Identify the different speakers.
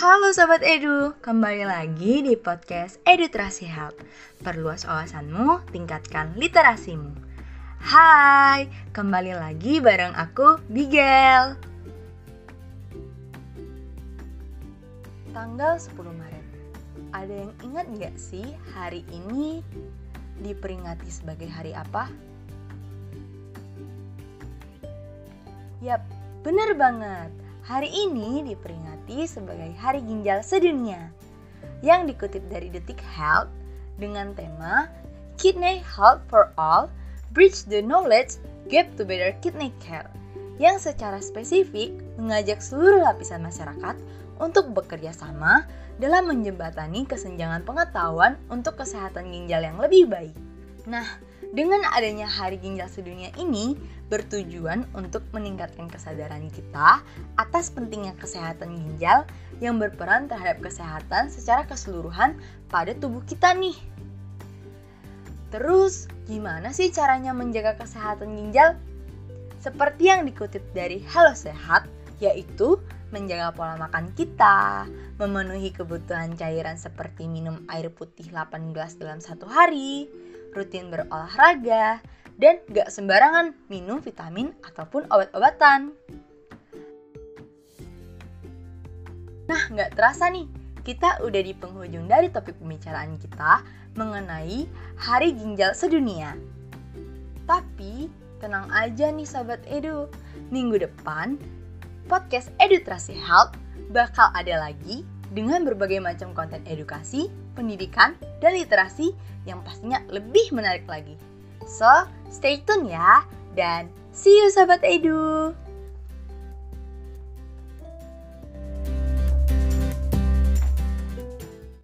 Speaker 1: Halo Sobat Edu, kembali lagi di podcast Edutrasi Health Perluas wawasanmu, tingkatkan literasimu. Hai, kembali lagi bareng aku, Bigel Tanggal 10 Maret. Ada yang ingat nggak sih hari ini diperingati sebagai hari apa? Yap, bener banget Hari ini diperingati sebagai Hari Ginjal Sedunia yang dikutip dari Detik Health dengan tema Kidney Health for All Bridge the Knowledge Gap to Better Kidney Care yang secara spesifik mengajak seluruh lapisan masyarakat untuk bekerja sama dalam menjembatani kesenjangan pengetahuan untuk kesehatan ginjal yang lebih baik. Nah, dengan adanya Hari Ginjal Sedunia ini, bertujuan untuk meningkatkan kesadaran kita atas pentingnya kesehatan ginjal yang berperan terhadap kesehatan secara keseluruhan pada tubuh kita nih. Terus, gimana sih caranya menjaga kesehatan ginjal? Seperti yang dikutip dari Halo Sehat, yaitu menjaga pola makan kita, memenuhi kebutuhan cairan seperti minum air putih 8 gelas dalam satu hari, rutin berolahraga, dan gak sembarangan minum vitamin ataupun obat-obatan. Nah, gak terasa nih, kita udah di penghujung dari topik pembicaraan kita mengenai Hari Ginjal Sedunia. Tapi, tenang aja nih sahabat Edu, minggu depan podcast Edutrasi Health bakal ada lagi dengan berbagai macam konten edukasi, pendidikan, dan literasi yang pastinya lebih menarik lagi. So, stay tune ya. Dan see you Sobat Edu!